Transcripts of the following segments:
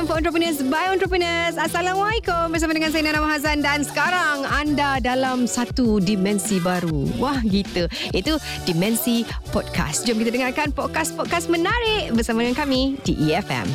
FM for Entrepreneurs by Entrepreneurs. Assalamualaikum bersama dengan saya Nana Mahazan dan sekarang anda dalam satu dimensi baru. Wah gitu. Itu dimensi podcast. Jom kita dengarkan podcast-podcast menarik bersama dengan kami di EFM.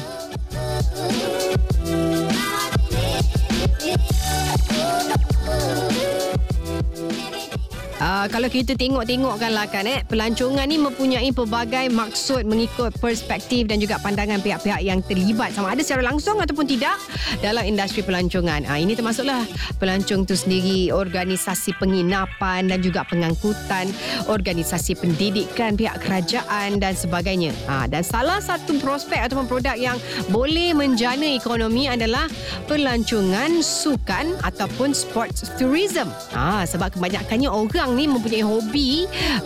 Uh, kalau kita tengok-tengokkan lah kan eh pelancongan ni mempunyai pelbagai maksud mengikut perspektif dan juga pandangan pihak-pihak yang terlibat sama ada secara langsung ataupun tidak dalam industri pelancongan. Uh, ini termasuklah pelancong tu sendiri, organisasi penginapan dan juga pengangkutan, organisasi pendidikan, pihak kerajaan dan sebagainya. Uh, dan salah satu prospek ataupun produk yang boleh menjana ekonomi adalah pelancongan sukan ataupun sports tourism. Uh, sebab kebanyakannya orang orang ni mempunyai hobi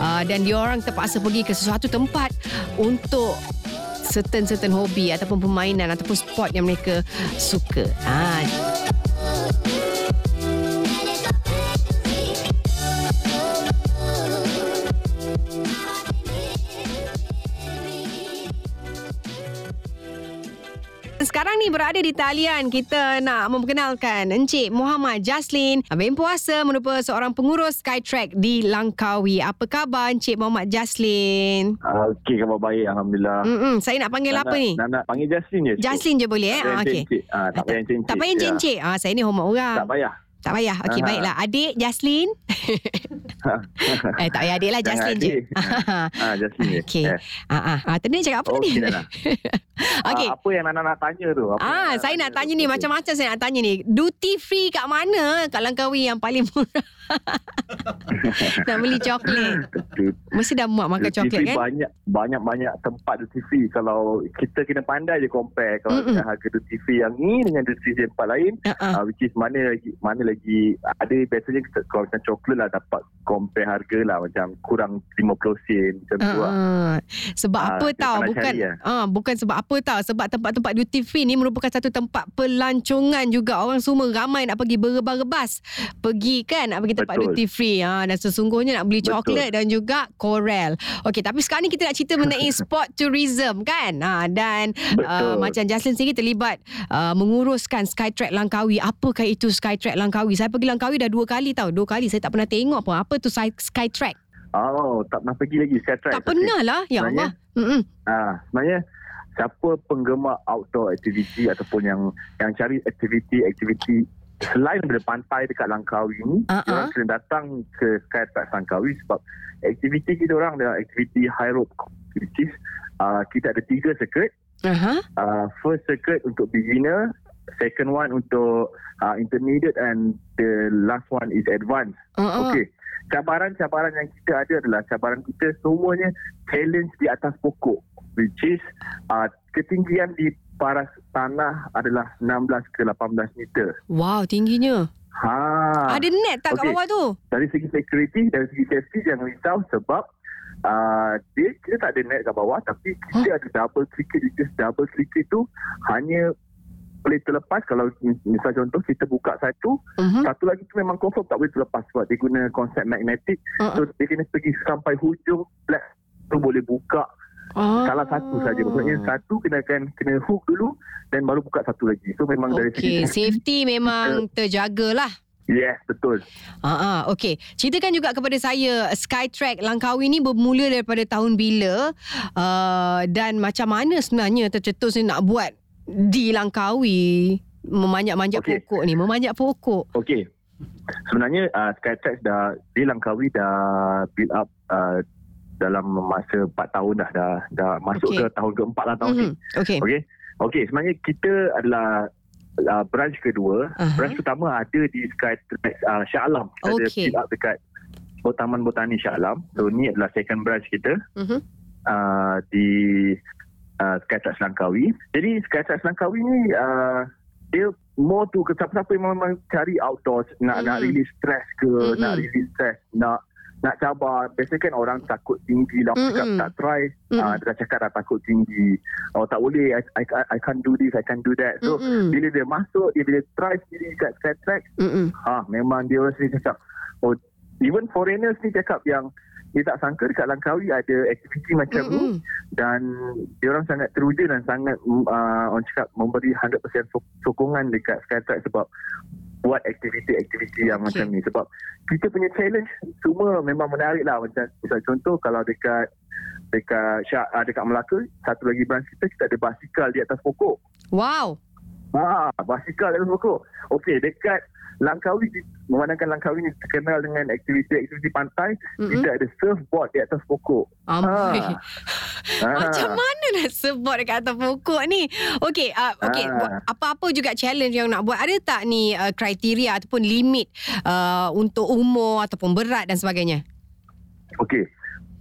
uh, dan dia orang terpaksa pergi ke sesuatu tempat untuk certain-certain hobi ataupun permainan ataupun sport yang mereka suka. Ha. Ni berada di talian kita nak memperkenalkan Encik Muhammad Jaslin Abim Puasa merupakan seorang pengurus Skytrack di Langkawi. Apa khabar Encik Muhammad Jaslin? Uh, Okey, khabar baik. Alhamdulillah. Mm-mm, saya nak panggil Nak- apa ni? Nak, nak panggil Jaslin je. Jaslin je boleh eh? Tak Ah, payah okey. encik. Ah, tak payah encik. Tak payah Ya. encik. Ah, saya ni hormat orang. Tak payah. Tak payah. Okey, baiklah. Adik Jaslin. eh, tak payah adik lah. Jaslin je. Ah, Jaslin je. Okey. Eh. Ah, ah, ah. Tadi cakap apa tadi? Okey, Nana. Okey. Ah, apa yang Nana nak tanya tu? Apa Ah, saya nak tanya ni tu? macam-macam saya nak tanya ni. Duty free kat mana kat Langkawi yang paling murah? nak beli coklat. Mesti dah muak makan duty coklat kan? Banyak banyak banyak tempat duty free. Kalau kita kena pandai je compare kalau Mm-mm. dengan harga duty free yang ni dengan duty free tempat lain, Uh-uh. uh, which is mana lagi mana lagi ada biasanya kalau macam coklat lah dapat compare harga lah macam kurang 50 sen macam tu lah. Uh, sebab Ah, apa pandai bukan cari lah. ah bukan sebab apa tahu sebab tempat-tempat duty free ni merupakan satu tempat pelancongan juga. Orang semua ramai nak pergi berebas-rebas. Pergi kan nak pergi tempat Betul. duty free. Ha dan sesungguhnya nak beli Betul. coklat dan juga korel okey tapi sekarang ni kita nak cerita mengenai sport tourism kan? Ha dan uh, Betul. macam Jaslin sendiri terlibat uh, menguruskan Skytrack Langkawi. Apakah itu Skytrack Langkawi? Saya pergi Langkawi dah dua kali tahu dua kali saya tak pernah tengok pun. Apa tu Sky- Skytrack Oh, tak pernah pergi lagi Skytrack. tak pernah lah ya Allah Mm-mm. Ah, sebenarnya siapa penggemar outdoor activity ataupun yang yang cari aktiviti-aktiviti selain daripada pantai dekat Langkawi ni, Ah, uh-huh. ah. orang kena datang ke Skytrack Langkawi sebab aktiviti kita orang adalah aktiviti high rope is uh, kita ada tiga circuit. Aha. Uh, first circuit untuk beginner, second one untuk uh, intermediate and the last one is advanced. Uh-uh. Okey. Cabaran-cabaran yang kita ada adalah cabaran kita semuanya challenge di atas pokok which is uh, ketinggian di paras tanah adalah 16 ke 18 meter. Wow, tingginya. Ha. Ada net tak kat Okey. bawah tu? Dari segi security, dari segi safety jangan risau sebab uh, dia, kita tak ada net kat bawah tapi kita ada double clicker. Double clicker tu hanya boleh terlepas kalau misal contoh kita buka satu Uh-huh. satu lagi tu memang confirm tak boleh terlepas sebab dia guna konsep magnetik Uh-uh. So dia kena pergi sampai hujung flat tu boleh buka Ah. salah satu saja. Maksudnya satu kena kan kena hook dulu dan baru buka satu lagi. So memang dari Okey, segi safety memang terjagalah. Yes, betul. Ah, ah, okey. Ceritakan juga kepada saya Skytrack Langkawi ni bermula daripada tahun bila uh, dan macam mana sebenarnya tercetus ni nak buat di Langkawi memanjat-manjat Okey. pokok ni, memanjat pokok. Okey. Sebenarnya uh, Skytrax dah di Langkawi dah build up uh, dalam masa 4 tahun dah dah, dah masuk Okey. ke tahun keempat lah tahun ni. Mhm. Okey. Okey. Okey, sebenarnya kita adalah uh, branch kedua. Aha. Branch pertama ada di Skytrax uh, Shah Alam. Kita ada Okey. build up dekat Taman Botani Shah Alam. So ni adalah second branch kita. Mhm. uh, di uh, Skytrax Langkawi. Jadi Skytrax Langkawi ni uh, dia more tu ke siapa-siapa yang memang cari outdoors nak Mm. nak release stress ke Mm-mm. nak release stress nak nak cabar biasa kan orang takut tinggi lah cakap Mm-mm. tak try Mm-mm. uh, dia cakap dah takut tinggi oh tak boleh I, I, I can't do this I can't do that so Mm-mm. bila dia masuk dia bila try sendiri kat Skytrax Mm-mm. ha memang dia orang sendiri cakap oh even foreigners ni cakap yang dia tak sangka dekat Langkawi ada aktiviti macam ni Mm-mm. dan dia orang sangat teruja dan sangat uh, orang cakap memberi 100% so- sokongan dekat Skytrack sebab buat aktiviti-aktiviti yang Okey. macam ni sebab kita punya challenge semua memang menarik lah macam misal contoh kalau dekat dekat Syah, uh, dekat Melaka satu lagi branch kita kita ada basikal di atas pokok Wow. Ah, basikal di atas pokok. Okey, dekat Langkawi, memandangkan Langkawi ni terkenal dengan aktiviti-aktiviti pantai, Mm-mm. kita ada surfboard di atas pokok. Amboi. Ah. Macam mana nak sebut dekat atas pokok ni? Okey, uh, okey, buat apa-apa juga challenge yang nak buat. Ada tak ni uh, kriteria ataupun limit uh, untuk umur ataupun berat dan sebagainya? Okey.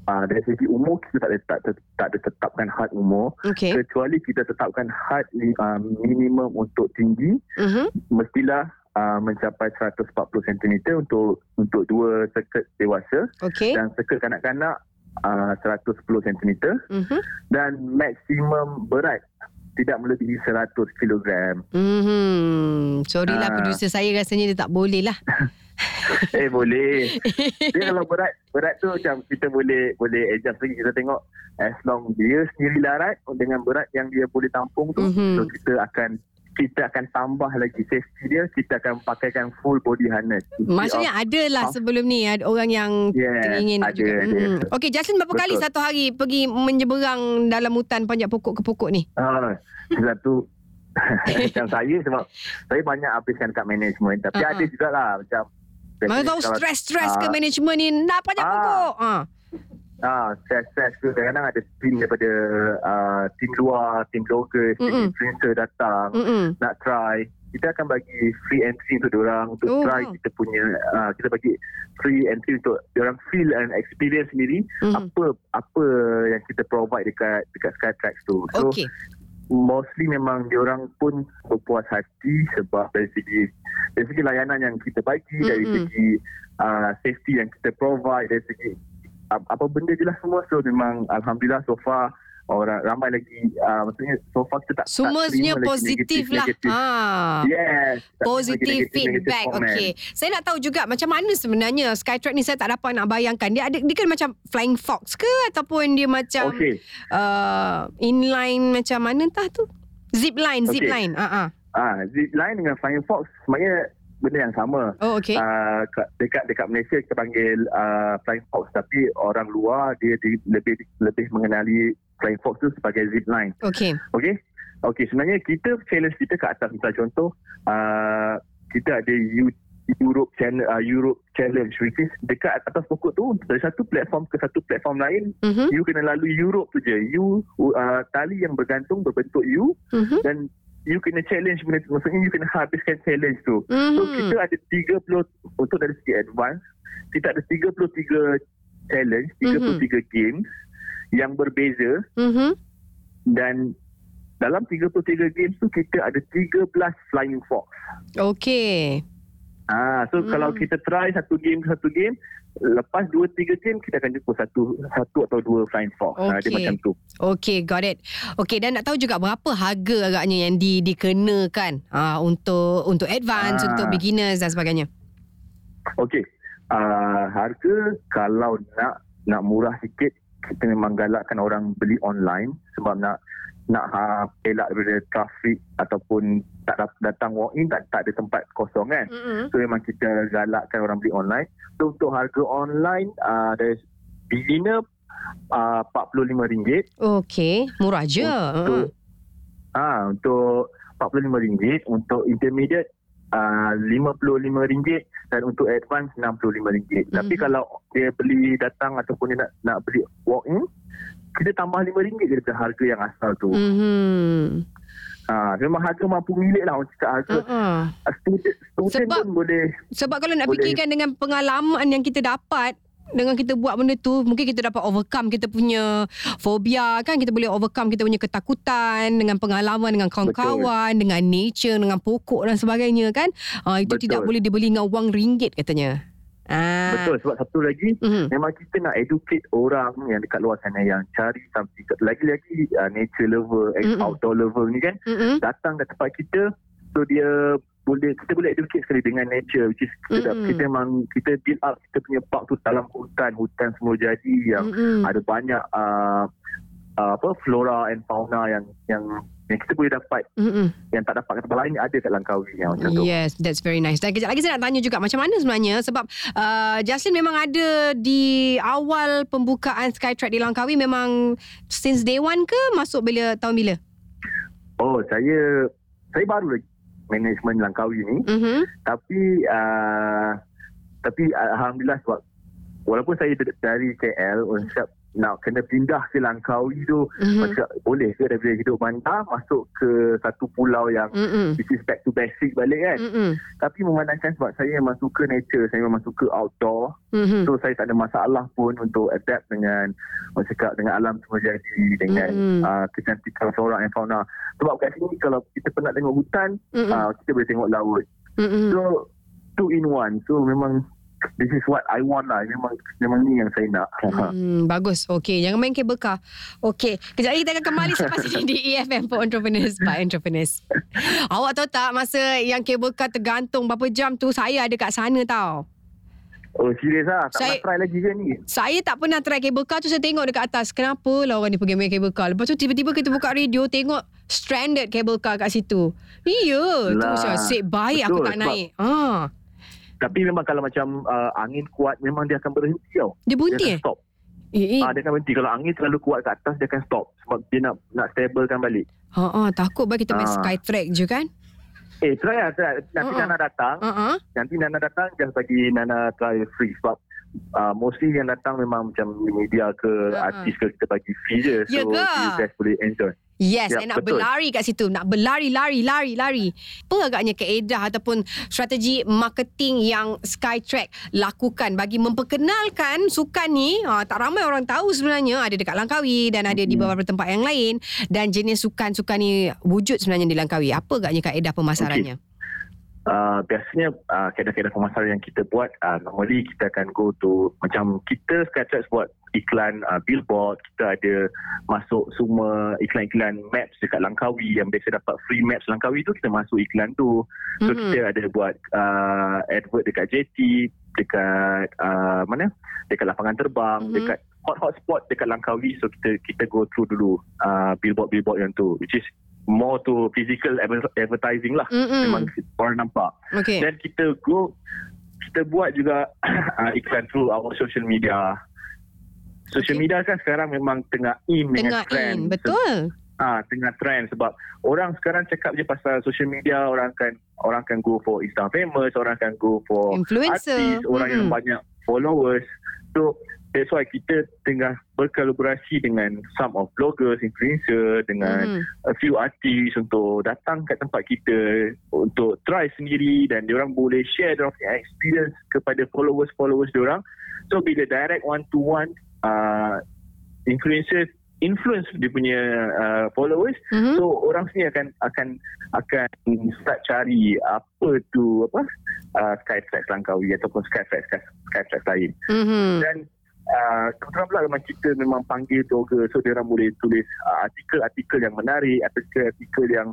Uh, dari segi umur kita tak ada tak, tak, tak ada tetapkan had umur Okey. kecuali kita tetapkan had uh, minimum untuk tinggi Mhm. mestilah uh, mencapai 140 cm untuk untuk dua seket dewasa Okey. dan seket kanak-kanak uh, 110 cm Mhm. dan maksimum berat tidak melebihi 100 kg. Mhm. Sorry lah Ah. producer saya rasanya dia tak boleh lah. Eh boleh. Dia kalau berat berat tu macam kita boleh boleh adjust lagi kita tengok as long dia sendiri larat dengan berat yang dia boleh tampung tu Mhm. so kita akan kita akan tambah lagi safety dia kita akan pakaikan full body harness. Maksudnya ada lah Ah. sebelum ni ada orang yang Yeah, ingin ada, juga. ada. Mhm. Okey, Jaslyn berapa Betul. kali satu hari pergi menyeberang dalam hutan panjat pokok ke pokok ni? Ah, satu macam saya sebab saya banyak habiskan kat management tapi Ah, ada ah. jugalah macam Mana tahu kalau- stres-stres ke management ni nak panjat Ah. pokok. Ah. Ah, stress-stress tu kadang-kadang ada tim daripada uh, tim luar, tim local, tim Mm-mm. influencer datang Mm-mm. nak try. Kita akan bagi free entry untuk diorang untuk Oh. try kita punya uh, kita bagi free entry untuk diorang feel and experience sendiri Mhm. apa apa yang kita provide dekat dekat Skytrax tu. So Okey. mostly memang diorang pun berpuas hati sebab dari segi dari segi layanan yang kita bagi, dari Mm-mm. segi uh, safety yang kita provide, dari segi apa benda je lah semua. So memang Alhamdulillah so far orang ramai lagi uh, maksudnya so far kita tak Semua tak terima sebenarnya lagi positif negative- lah. negative. Ah. Yes. negative feedback. Okey. Saya nak tahu juga macam mana sebenarnya Skytrack ni saya tak dapat nak bayangkan. Dia ada dia kan macam flying fox ke ataupun dia macam Okey. uh, inline macam mana entah tu? Zip line, zip line. Ah ah. Ah, zip line dengan Flying Fox sebenarnya benda yang sama. Oh okey. Uh, kat- dekat dekat Malaysia kita panggil uh, Flying Fox tapi orang luar dia di, lebih lebih mengenali Flying Fox tu sebagai zip line. Okey. Okey. Okey, sebenarnya kita challenge kita ke atas misal contoh uh, kita ada U- Europe channel uh, Europe challenge which is dekat atas pokok tu dari satu platform ke satu platform lain Mhm. you kena lalui Europe tu je. You uh, tali yang bergantung berbentuk U Mhm. dan you kena challenge benda tu. Maksudnya you kena habiskan challenge tu. So Mhm. kita ada 30 untuk dari segi advance kita ada 33 challenge, 33 games yang berbeza Mhm. dan dalam 33 games tu kita ada 13 flying fox. Okey. Ah, so Hmm. kalau kita try satu game satu game, lepas 2 3 game kita akan jumpa satu satu atau dua flying fox. Ah, dia Okey. macam tu. Okey, got it. Okey, dan nak tahu juga berapa harga agaknya yang di, dikenakan uh, untuk untuk advance, Ah. untuk beginners dan sebagainya. Okey. Uh, harga kalau nak nak murah sikit kita memang galakkan orang beli online sebab nak nak ha, elak daripada trafik ataupun tak dat- datang walk in tak, tak ada tempat kosong kan. Mm-hmm. So memang kita galakkan orang beli online. So untuk harga online uh, dari beginner uh, RM45. Okey, murah je. Untuk ah untuk RM45 untuk intermediate uh, RM55 dan untuk advance RM65. Tapi Mhm. kalau dia beli datang ataupun dia nak nak beli walk in kita tambah RM5 je daripada harga yang asal tu. Mm. Mhm. Ah memang harga mampu milik lah orang cakap harga. Uh-uh. Uh, student, student Sebab- pun boleh Sebab kalau nak Boleh. fikirkan dengan pengalaman yang kita dapat dengan kita buat benda tu mungkin kita dapat overcome kita punya fobia kan kita boleh overcome kita punya ketakutan dengan pengalaman dengan kawan-kawan dengan nature dengan pokok dan sebagainya kan uh, itu Betul. tidak boleh dibeli dengan wang ringgit katanya ah betul sebab satu lagi Mhm. memang kita nak educate orang yang dekat luar sana yang cari something lagi-lagi uh, nature lover, Mm-mm. outdoor lover ni kan Mhm. datang ke tempat kita so dia boleh kita boleh educate sekali dengan nature which is kita, Mm-mm. kita memang kita build up kita punya park tu dalam hutan hutan semua jadi yang Mhm. ada banyak uh, uh, apa flora and fauna yang yang yang kita boleh dapat Mm-mm. yang tak dapat kat tempat lain ada kat Langkawi yang macam tu. Yes, that's very nice. Dan kejap lagi saya nak tanya juga macam mana sebenarnya sebab uh, Jaslyn memang ada di awal pembukaan Skytrack di Langkawi memang since day one ke masuk bila tahun bila? Oh, saya saya baru lagi management Langkawi ni Mhm. tapi uh, tapi alhamdulillah sebab walaupun saya dari KL cakap nak kena pindah ke Langkawi tu Mhm. macam boleh ke daripada hidup bandar masuk ke satu pulau yang Mm-mm. which is back to basic balik kan Mm-mm. tapi memandangkan sebab saya memang suka nature saya memang suka outdoor Mhm. So saya tak ada masalah pun untuk adapt dengan orang cakap dengan alam semua jadi dengan Mm. uh, kecantikan flora and fauna. Sebab kat sini kalau kita penat tengok hutan, Mm-mm. uh, kita boleh tengok laut. Mm-mm. So two in one. So memang this is what I want lah. Memang memang ni yang saya nak. Hmm, bagus. Okey, jangan main kabel car. Okey, kejap lagi kita akan kembali selepas ini di EFM for Entrepreneurs by Entrepreneurs. Awak tahu tak masa yang kabel car tergantung berapa jam tu saya ada kat sana tau. Oh serius lah. Tak Saya- nak try lagi ke ni? Saya tak pernah try kabel car tu saya tengok dekat atas. Kenapa lah orang ni pergi main kabel car? Lepas tu tiba-tiba kita buka radio tengok stranded kabel car kat situ. Iya, tu Lah, saya asyik baik aku betul, tak sebab- naik. Ah, Tapi memang kalau macam uh, angin kuat, memang dia akan berhenti tau. dia Dia bunti akan eh? stop. Eh, eh. Ah, dia akan berhenti. Kalau angin terlalu kuat kat atas, dia akan stop. Sebab dia nak nak stablekan balik. Ha ah, takut bagi kita main Ah. Skytrack je kan? Eh, try lah. Try. Nanti Ah, ah. Nana datang. Ha ah. Nanti Nana datang just bagi Nana try free sebab uh, mostly yang datang memang macam media ke Ha, ha. artis ke kita bagi free je Ya so ke? you guys boleh enjoy Yes, Ya, and nak betul. berlari kat situ. Nak berlari, lari, lari, lari. Apa agaknya keedah ataupun strategi marketing yang Skytrack lakukan bagi memperkenalkan sukan ni? Ha, tak ramai orang tahu sebenarnya. Ada dekat Langkawi dan ada di Hmm. beberapa tempat yang lain. Dan jenis sukan-sukan ni wujud sebenarnya di Langkawi. Apa agaknya kaedah pemasarannya? Uh, biasanya uh, kaedah-kaedah pemasaran yang kita buat uh, normally kita akan go to macam kita Skytrax buat iklan uh, billboard kita ada masuk semua iklan-iklan maps dekat Langkawi yang biasa dapat free maps Langkawi tu kita masuk iklan tu So Mhm. kita ada buat uh, advert dekat JT, dekat uh, mana? Dekat lapangan terbang, Mhm. dekat hot-hot spot dekat Langkawi. So kita kita go through dulu uh, billboard-billboard yang tu which is more to physical adver- advertising lah. Mm-mm. Memang orang nampak. Okay. Dan kita go kita buat juga uh, iklan through our social media. Social Okay. media kan sekarang memang tengah in Tengah trend. in. Betul. Ah, tengah trend sebab orang sekarang cakap je pasal social media orang akan orang akan go for Insta famous, orang akan go for Influencer. artis, orang yang Mm-mm. banyak followers. So that's why kita tengah berkolaborasi dengan some of bloggers, influencer, dengan Mhm. a few artis untuk datang kat tempat kita untuk try sendiri dan diorang boleh share diorang punya experience kepada followers-followers diorang. So bila direct one to one uh, influencer influence dia punya uh, followers Mhm. so orang sini akan akan akan start cari apa tu apa uh, Skytrax Langkawi ataupun Skytrax Skytrax lain Mhm. dan uh, kebetulan pula memang kita memang panggil blogger so dia orang boleh tulis uh, artikel-artikel yang menarik artikel-artikel yang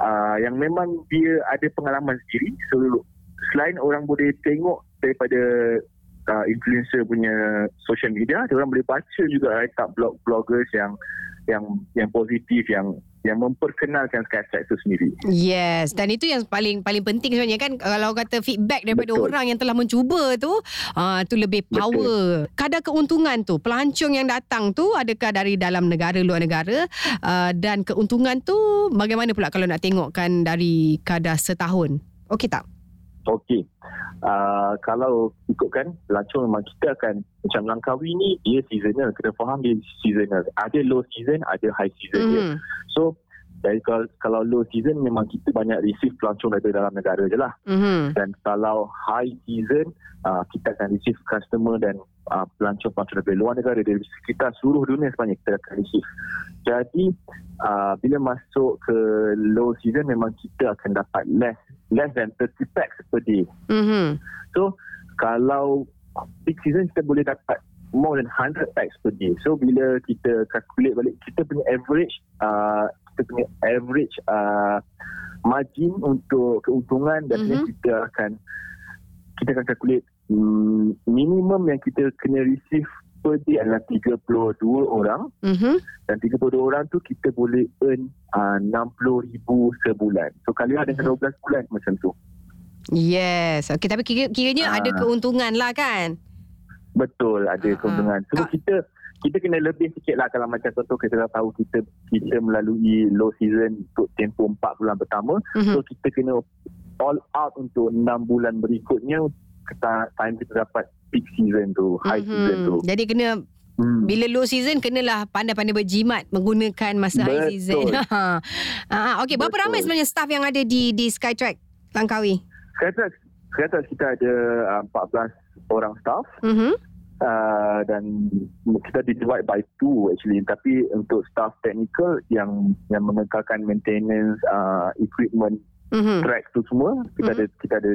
uh, yang memang dia ada pengalaman sendiri. So selain orang boleh tengok daripada uh, influencer punya social media dia orang boleh baca juga write up blog-bloggers yang yang yang positif yang yang memperkenalkan Skytrax itu sendiri Yes, dan itu yang paling paling penting sebenarnya kan kalau kata feedback daripada Betul. orang yang telah mencuba tu, ah tu lebih power. Kadar keuntungan tu, pelancong yang datang tu adakah dari dalam negara luar negara uh, dan keuntungan tu bagaimana pula kalau nak tengokkan dari kadar setahun? Okey tak? Okey. Uh, kalau ikutkan pelancong memang kita akan macam Langkawi ni dia seasonal. Kena faham dia seasonal. Ada low season, ada high season dia. Mhm. So dari kalau, kalau low season memang kita banyak receive pelancong dari dalam negara je lah. Mhm. Dan kalau high season uh, kita akan receive customer dan uh, pelancong-pelancong dari luar negara dari sekitar seluruh dunia sebenarnya kita akan receive. Jadi uh, bila masuk ke low season memang kita akan dapat less less than 30 packs per day. Mhm. So kalau peak season kita boleh dapat more than 100 packs per day. So bila kita calculate balik kita punya average uh, kita punya average uh, margin untuk keuntungan dan Mhm. kita akan kita akan calculate mm, minimum yang kita kena receive per day adalah 32 orang Mhm. dan 32 orang tu kita boleh earn uh, 60,000 sebulan. So kali dengan Mhm. 12 bulan macam tu. Yes. Okey tapi kira, kiranya Ah. ada keuntungan lah kan? Betul ada Ah, keuntungan. So Kak- kita kita kena lebih sikit lah kalau macam contoh kita dah tahu kita kita melalui low season untuk tempoh 4 bulan pertama. Mhm. So kita kena all out untuk 6 bulan berikutnya kita time kita dapat peak season tu, high Mhm. season tu. Jadi kena Hmm. bila low season kenalah pandai-pandai berjimat menggunakan masa high Betul. season. Ha. Ah, okey, berapa Betul. ramai sebenarnya staff yang ada di di Skytrack Langkawi? Sekarang sekarang kita ada uh, 14 orang staff Mhm. uh, dan kita di divide by two actually tapi untuk staff technical yang yang mengekalkan maintenance uh, equipment Mhm. track tu semua kita Mhm. ada kita ada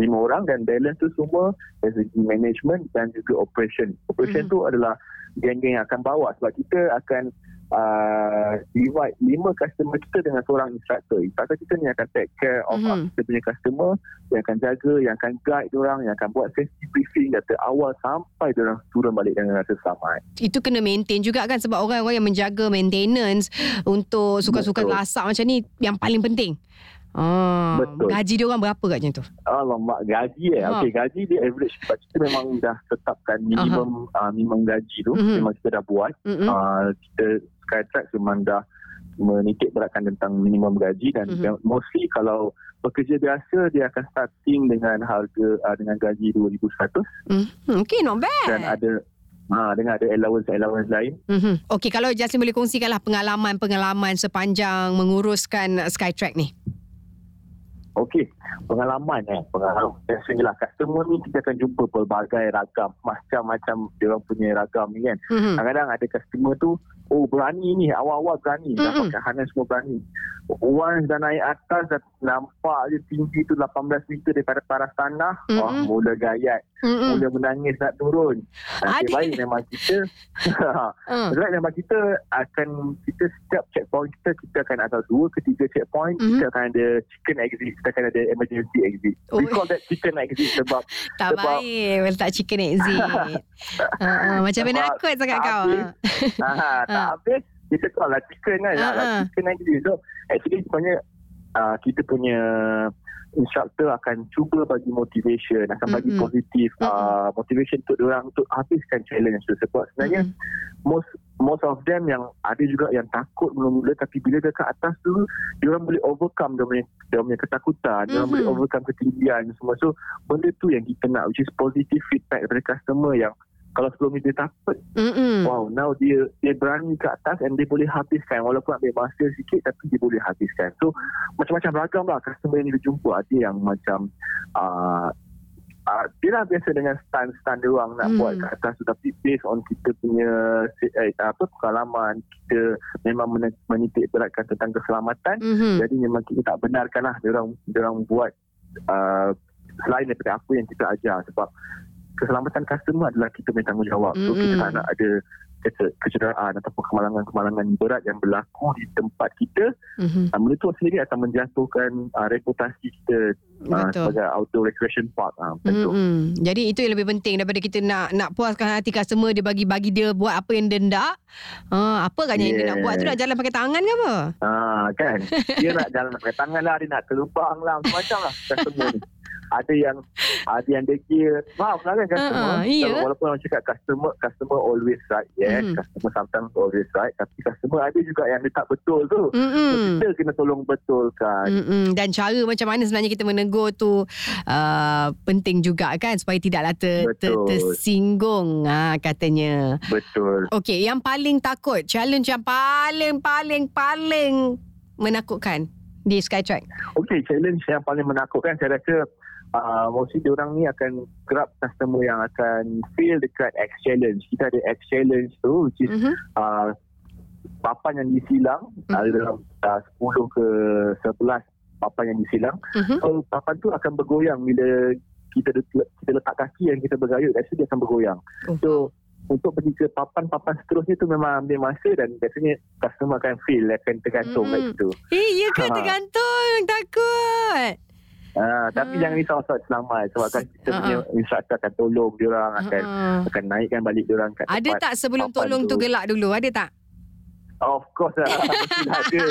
lima orang dan balance tu semua dari segi management dan juga operation operation Mhm. tu adalah geng-geng yang akan bawa sebab kita akan uh, divide lima customer kita dengan seorang instructor instructor kita ni akan take care of Mhm. kita punya customer yang akan jaga yang akan guide orang yang akan buat safety briefing dari awal sampai orang turun balik dengan rasa selamat Itu kena maintain juga kan sebab orang-orang yang menjaga maintenance untuk sukan-sukan Betul. lasak macam ni yang paling penting. Ah, Betul. gaji dia orang berapa katnya tu? Alamak gaji eh. Ha. Okey gaji dia average sebab kita memang dah tetapkan minimum uh, minimum gaji tu Mhm. memang kita dah buat. Mhm. Uh, kita Skytrack memang dah menitik beratkan tentang minimum gaji dan Mhm. mm mostly kalau pekerja biasa dia akan starting dengan harga uh, dengan gaji 2100 Mhm. Okay, not bad. dan ada Ha, dengan ada allowance-allowance lain. Mhm. Okey, kalau Jasmine boleh kongsikanlah pengalaman-pengalaman sepanjang menguruskan Skytrack ni. Okey, pengalaman eh. Pengalaman. Biasanya lah, customer ni kita akan jumpa pelbagai ragam. Macam-macam dia orang punya ragam ni kan. Mhm. Kadang-kadang ada customer tu, oh berani ni, awal-awal berani. Dah Mm-mm. pakai harness semua berani. Once dah naik atas, dah nampak je tinggi tu 18 meter daripada paras tanah. Wah, Mm-mm. mula gayat. Mhm. Mula menangis nak turun. Nasib baik memang kita, Ah. Nasib baik memang kita akan, kita setiap checkpoint kita, kita akan ada dua ke tiga checkpoint. Mhm. Kita akan ada chicken exit, kita akan ada emergency exit. Oh. We call that chicken exit sebab Tak Sebab- baik letak chicken exit. uh, macam mana Sebab akut sangat kau. habis. ha, tak habis kita call lah chicken kan Ah, uh, ah. chicken exit so actually sebenarnya uh, kita punya instructor akan cuba bagi motivation akan bagi Mm-mm. positif uh, motivation untuk orang untuk habiskan challenge tu sebab sebenarnya Mhm. most most of them yang ada juga yang takut mula-mula tapi bila dekat atas tu dia orang boleh overcome dia punya, dia punya ketakutan dia orang boleh overcome ketinggian semua so benda tu yang kita nak which is positive feedback daripada customer yang kalau sebelum ni dia takut Mm-mm. wow now dia dia berani ke atas and dia boleh habiskan walaupun ambil masa sikit tapi dia boleh habiskan so macam-macam ragam lah customer yang dia jumpa ada yang macam uh, Uh, dia dah biasa dengan stand-stand dia orang nak Hmm. buat kat atas tu tapi based on kita punya eh, apa pengalaman kita memang men- menitik beratkan tentang keselamatan Mhm. jadi memang kita tak benarkan lah dia orang dia orang buat uh, selain daripada apa yang kita ajar sebab keselamatan customer adalah kita punya tanggungjawab so kita tak nak ada kece- kecederaan ataupun kemalangan-kemalangan berat yang berlaku di tempat kita Mhm. uh, benda tu sendiri akan menjatuhkan uh, reputasi kita uh, Betul. sebagai outdoor recreation park uh. Mm-mm. Jadi itu yang lebih penting daripada kita nak nak puaskan hati customer dia bagi-bagi dia buat apa yang dia nak. Ha, apa kan yang dia nak buat tu nak jalan pakai tangan ke apa? Ah kan. Dia nak jalan pakai tangan lah, dia nak kelubang lah, macam-macam lah customer ni. Ada yang ada yang degil. Faham lah kan customer. Ah, iya. Kalau- Walaupun orang cakap customer customer always right. Yes, Mhm. customer sometimes always right. Tapi customer ada juga yang dia tak betul tu. So, Mm-mm. kita kena tolong betulkan. Mm-mm. Dan cara macam mana sebenarnya kita menegur tu uh, penting juga kan supaya tidaklah ter, ter, tersinggung ha, katanya. Betul. Okey, yang paling takut, challenge yang paling paling paling menakutkan di Skytrack. Okey, challenge yang paling menakutkan saya rasa uh, mostly diorang ni akan grab customer yang akan fail dekat X challenge. Kita ada X challenge tu which is Mhm. uh, papan yang disilang Hmm. ada dalam uh, 10 ke 11 papan yang disilang. Mhm. So papan tu akan bergoyang bila kita kita letak kaki yang kita bergayut biasa dia akan bergoyang. Oh. So untuk pergi ke papan-papan seterusnya tu memang ambil masa dan biasanya customer akan feel akan tergantung Hmm. kat situ. Eh, ya ke Ha. tergantung? Takut. Ah, tapi Ah. jangan risau soal selamat sebab kan kita Ah, punya instructor akan tolong dia orang akan Ah. akan naikkan balik dia orang kat Ada tak sebelum tolong tu tu. gelak dulu? Ada tak? Of course lah. Ada.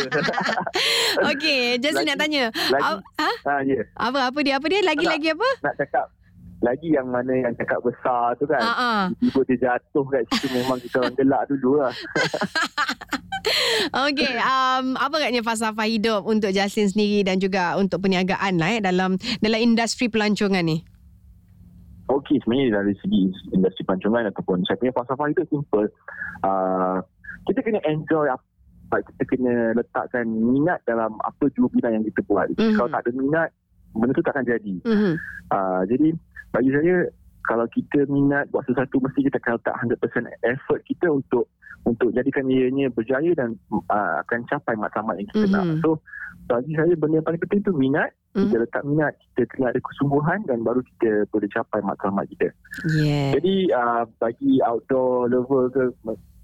Okey, Jasmine nak tanya. Lagi, Ha? ha, ya. Apa apa dia? Apa dia? Lagi-lagi apa? Nak cakap lagi yang mana yang cakap besar tu kan. Ha ah. Tiba dia jatuh kat situ memang kita orang gelak dulu lah. Okey, um, apa agaknya falsafah hidup untuk Jaslin sendiri dan juga untuk perniagaan lah eh dalam dalam industri pelancongan ni? Okey, sebenarnya dari segi industri pelancongan ataupun saya punya falsafah itu simple. Uh, kita kena enjoy apa kita kena letakkan minat dalam apa jua bidang yang kita buat. Mhm. Kalau tak ada minat, benda tu takkan jadi. Mhm. Uh, jadi bagi saya kalau kita minat buat sesuatu mesti kita akan letak 100% effort kita untuk untuk jadikan ianya berjaya dan uh, akan capai matlamat yang kita Mhm. nak. So bagi saya benda yang paling penting tu minat, Mhm. kita letak minat, kita kena ada kesungguhan dan baru kita boleh capai matlamat kita. Yeah. Jadi uh, bagi outdoor lover ke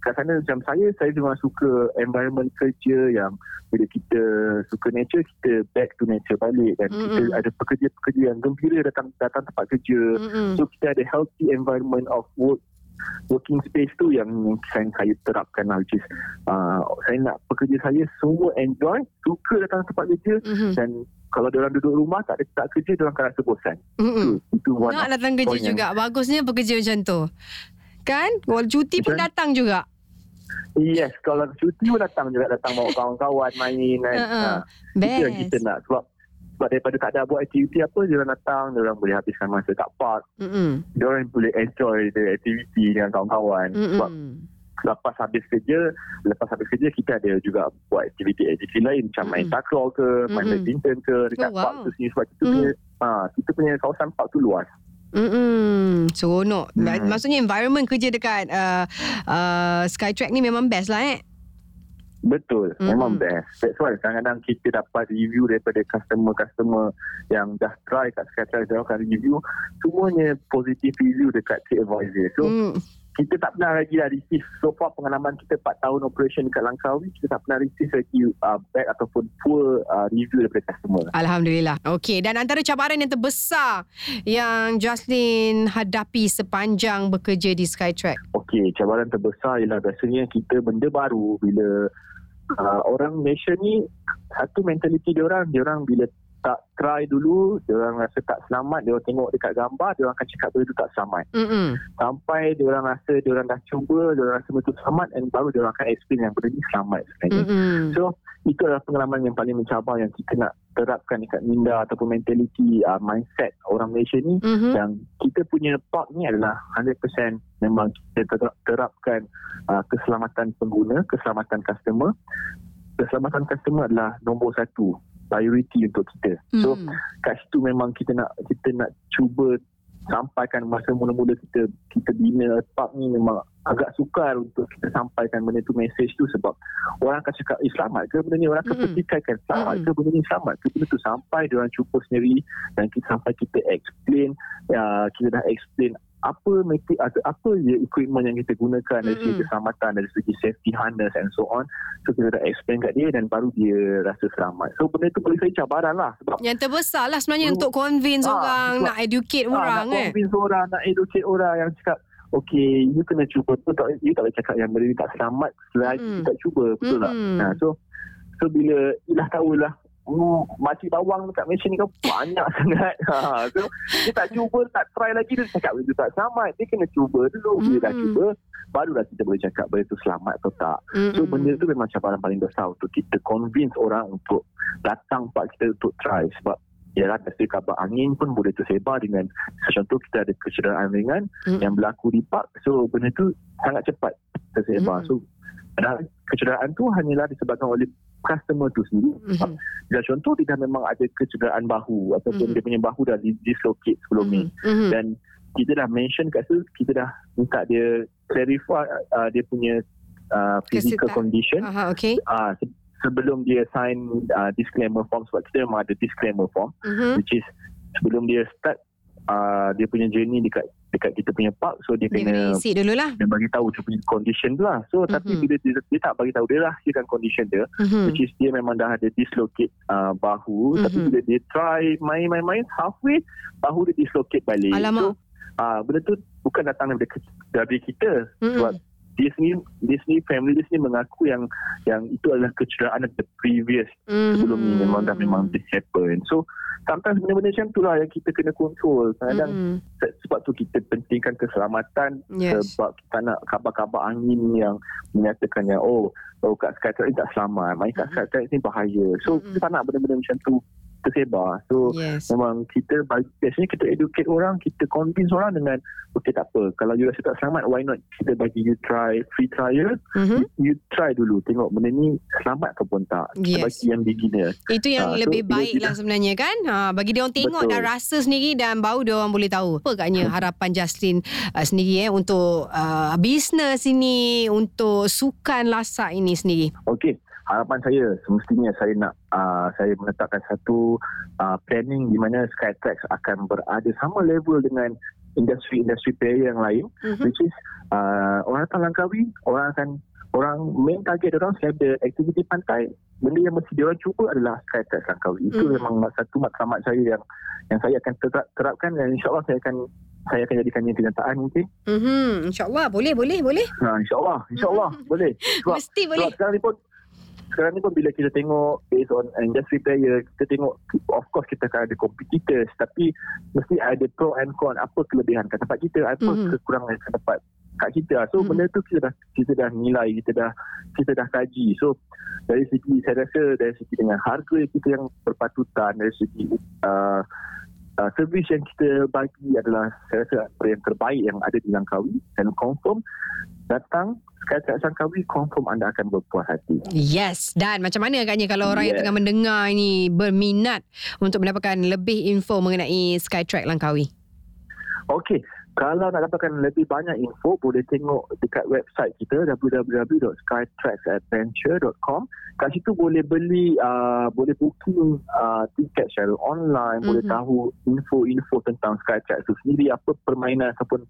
kat sana macam saya saya memang suka environment kerja yang bila kita suka nature kita back to nature balik dan Mm-mm. kita ada pekerja-pekerja yang gembira datang datang tempat kerja Mm-mm. so kita ada healthy environment of work working space tu yang saya, saya terapkan lah which is uh, saya nak pekerja saya semua enjoy suka datang tempat kerja Mhm. dan kalau orang duduk rumah tak ada tak kerja orang akan rasa bosan itu, itu Nak datang kerja point yang- juga. Bagusnya bekerja macam tu. Kan? Kalau cuti pun Macam- datang juga. Yes, kalau cuti pun datang juga datang bawa kawan-kawan main kan. Ha-ha. Uh, itu yang kita nak sebab sebab daripada tak ada buat aktiviti apa dia orang datang, dia orang boleh habiskan masa kat park, Mm-mm. dia orang boleh enjoy the activity dengan kawan-kawan. Sebab Mm-mm. lepas habis kerja, lepas habis kerja kita ada juga buat aktiviti-aktiviti lain macam main Mm-mm. takraw ke, main Mm-mm. badminton ke dekat Oh, wow. park tu sendiri sebab kita Mm. punya ha, kita punya kawasan park tu luas. Mm-mm. Seronok. Hmm. Maksudnya environment kerja dekat uh, uh, Skytrack ni memang best lah eh. Betul, Mm-mm. memang best. That's why kadang-kadang kita dapat review daripada customer-customer yang dah try kat Skytrack, dia akan review, semuanya positive review dekat TripAdvisor. So, Mm. Kita tak pernah lagi lah receive, so far pengalaman kita 4 tahun operation dekat Langkawi, kita tak pernah receive lagi uh, bad ataupun poor uh, review daripada customer. Alhamdulillah. Okey, dan antara cabaran yang terbesar yang Jocelyn hadapi sepanjang bekerja di Skytrack. Okey, cabaran terbesar ialah biasanya kita benda baru bila uh, orang Malaysia ni satu mentaliti dia orang, dia orang bila tak try dulu, dia orang rasa tak selamat, dia orang tengok dekat gambar, dia orang akan cakap benda tu tak selamat. Mm-mm. Sampai dia orang rasa dia orang dah cuba, dia orang rasa tu selamat dan baru dia orang akan explain yang benda ni selamat sebenarnya. Mm-mm. So, itu adalah pengalaman yang paling mencabar yang kita nak terapkan dekat minda ataupun mentaliti uh, mindset orang Malaysia ni Mhm. yang kita punya park ni adalah 100% memang kita ter- terapkan uh, keselamatan pengguna, keselamatan customer. Keselamatan customer adalah nombor satu priority untuk kita. So Mm. kat situ memang kita nak kita nak cuba sampaikan masa mula-mula kita kita bina park ni memang agak sukar untuk kita sampaikan benda tu message tu sebab orang akan cakap eh selamat ke benda ni orang akan Mm-mm. petikaikan selamat Mm-mm. ke benda ni selamat ke benda tu sampai dia orang cuba sendiri dan kita sampai kita explain ya, kita dah explain apa metik atau apa je equipment yang kita gunakan dari segi keselamatan dari segi safety harness and so on so kita dah explain kat dia dan baru dia rasa selamat so benda tu bagi saya cabaran lah sebab Yang terbesar lah sebenarnya Hmm. untuk convince Ah, orang, sebab- nak educate Ah, orang nak eh. convince orang, nak educate orang yang cakap, okay, you kena cuba. Tu tak, you tak boleh cakap yang benda ni tak selamat selagi you tak cuba. Betul tak? Mm-mm. Nah, so, so bila, dah tahulah, Hmm, makcik bawang dekat Malaysia ni kan banyak sangat. Ha, so, dia tak cuba, tak try lagi, dia cakap benda tak selamat. Dia kena cuba dulu. Bila dah Mm-mm. cuba, barulah kita boleh cakap benda tu selamat atau tak. So Mm-mm. benda tu memang cabaran paling besar untuk kita convince orang untuk datang tempat kita untuk try sebab Yalah, biasa kabar angin pun boleh tersebar dengan contoh kita ada kecederaan ringan Mm. yang berlaku di park. So, benda tu sangat cepat tersebar. Mm. So, padahal kecederaan tu hanyalah disebabkan oleh customer tu sendiri. Mhm. Dan contoh dia dah memang ada kecederaan bahu ataupun Mhm. dia punya bahu dah di- dislocate sebelum ni. Mhm. Dan kita dah mention kat situ, kita dah minta dia clarify uh, dia punya uh, physical condition Aha, okay. uh, se- sebelum dia sign uh, disclaimer form sebab kita memang ada disclaimer form Mhm. which is sebelum dia start uh, dia punya journey dekat dekat kita punya park so dia, Dia kena isi dulu lah. dia bagi tahu dia punya condition tu lah so mm-hmm. tapi Mhm. bila dia, dia tak bagi tahu dia rahsiakan condition dia Mhm. which is dia memang dah ada dislocate uh, bahu Mhm. tapi bila dia try main-main-main halfway bahu dia dislocate balik Alamak. so uh, benda tu bukan datang daripada ke- dari kita Mhm. sebab dia sendiri dia sendiri family dia sendiri mengaku yang yang itu adalah kecederaan the previous sebelum ni memang dah memang this happen so sometimes benda-benda macam tu lah yang kita kena control kadang-kadang Mhm. Se- sebab tu kita pentingkan keselamatan Yes. sebab kita nak kabar-kabar angin yang menyatakan yang oh oh kat Skytrack ni tak selamat main kat Mhm. Skytrack ni bahaya so Mhm. kita tak nak benda-benda macam tu tersebar so Yes. memang kita biasanya kita educate orang kita convince orang dengan okay tak apa kalau you rasa tak selamat why not kita bagi you try free trial Mhm. you try dulu tengok benda ni selamat ke pun tak kita Yes. bagi yang beginner Itu yang so lebih bila baik kita- lah sebenarnya kan. Ha, bagi dia orang tengok Betul. dan rasa sendiri dan bau dia orang boleh tahu. Apa agaknya harapan Justin uh, sendiri eh untuk uh, bisnes ini, untuk sukan lasak ini sendiri. Okey, harapan saya semestinya saya nak uh, saya menetapkan satu uh, planning di mana Skytrax akan berada sama level dengan industri-industri player yang lain Mhm. which is uh, orang datang Langkawi, orang akan orang main target orang ada aktiviti pantai benda yang mesti dia orang cuba adalah Skytrax Langkawi. Itu Mhm. memang satu matlamat saya yang yang saya akan terap, terapkan dan insyaAllah saya akan saya akan jadikannya kenyataan mungkin. Mhm. InsyaAllah boleh, boleh, boleh. Ha, InsyaAllah, insyaAllah boleh. Sebab Mesti boleh. Sebab sekarang ni pun sekarang ni pun bila kita tengok based on industry player kita tengok of course kita akan ada competitors tapi mesti ada pro and con apa kelebihan kat tempat kita apa Mhm. kekurangan kat tempat kat kita so Mhm. benda tu kita dah kita dah nilai kita dah kita dah kaji so dari segi saya rasa dari segi dengan harga kita yang berpatutan dari segi uh, uh, servis yang kita bagi adalah saya rasa yang terbaik yang ada di Langkawi dan confirm datang Skytrack Langkawi confirm anda akan berpuas hati. Yes. Dan macam mana agaknya kalau orang yang Yes. tengah mendengar ini berminat untuk mendapatkan lebih info mengenai Skytrack Langkawi? Okey, kalau nak dapatkan lebih banyak info boleh tengok dekat website kita www.skytracksadventure.com. Kat situ boleh beli uh, boleh booking uh, tiket secara online, boleh Mhm. tahu info-info tentang Skytrack itu sendiri apa permainan ataupun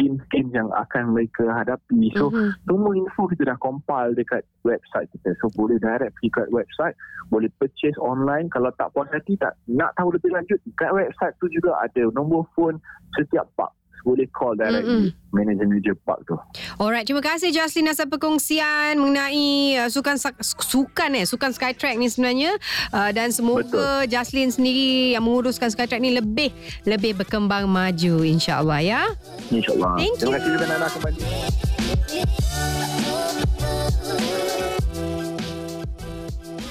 game-game yang akan mereka hadapi. So Mhm. semua info kita dah compile dekat website kita. So boleh direct pergi kat website, boleh purchase online. Kalau tak puas hati tak nak tahu lebih lanjut, kat website tu juga ada nombor phone setiap park. Boleh call directly manager-manager park tu. Alright, terima kasih Jocelyn atas perkongsian mengenai uh, sukan sukan eh sukan Skytrack ni sebenarnya uh, dan semoga Jocelyn sendiri yang menguruskan Skytrack ni lebih lebih berkembang maju insya-Allah ya. InsyaAllah. Terima you. kasih juga Nana kembali.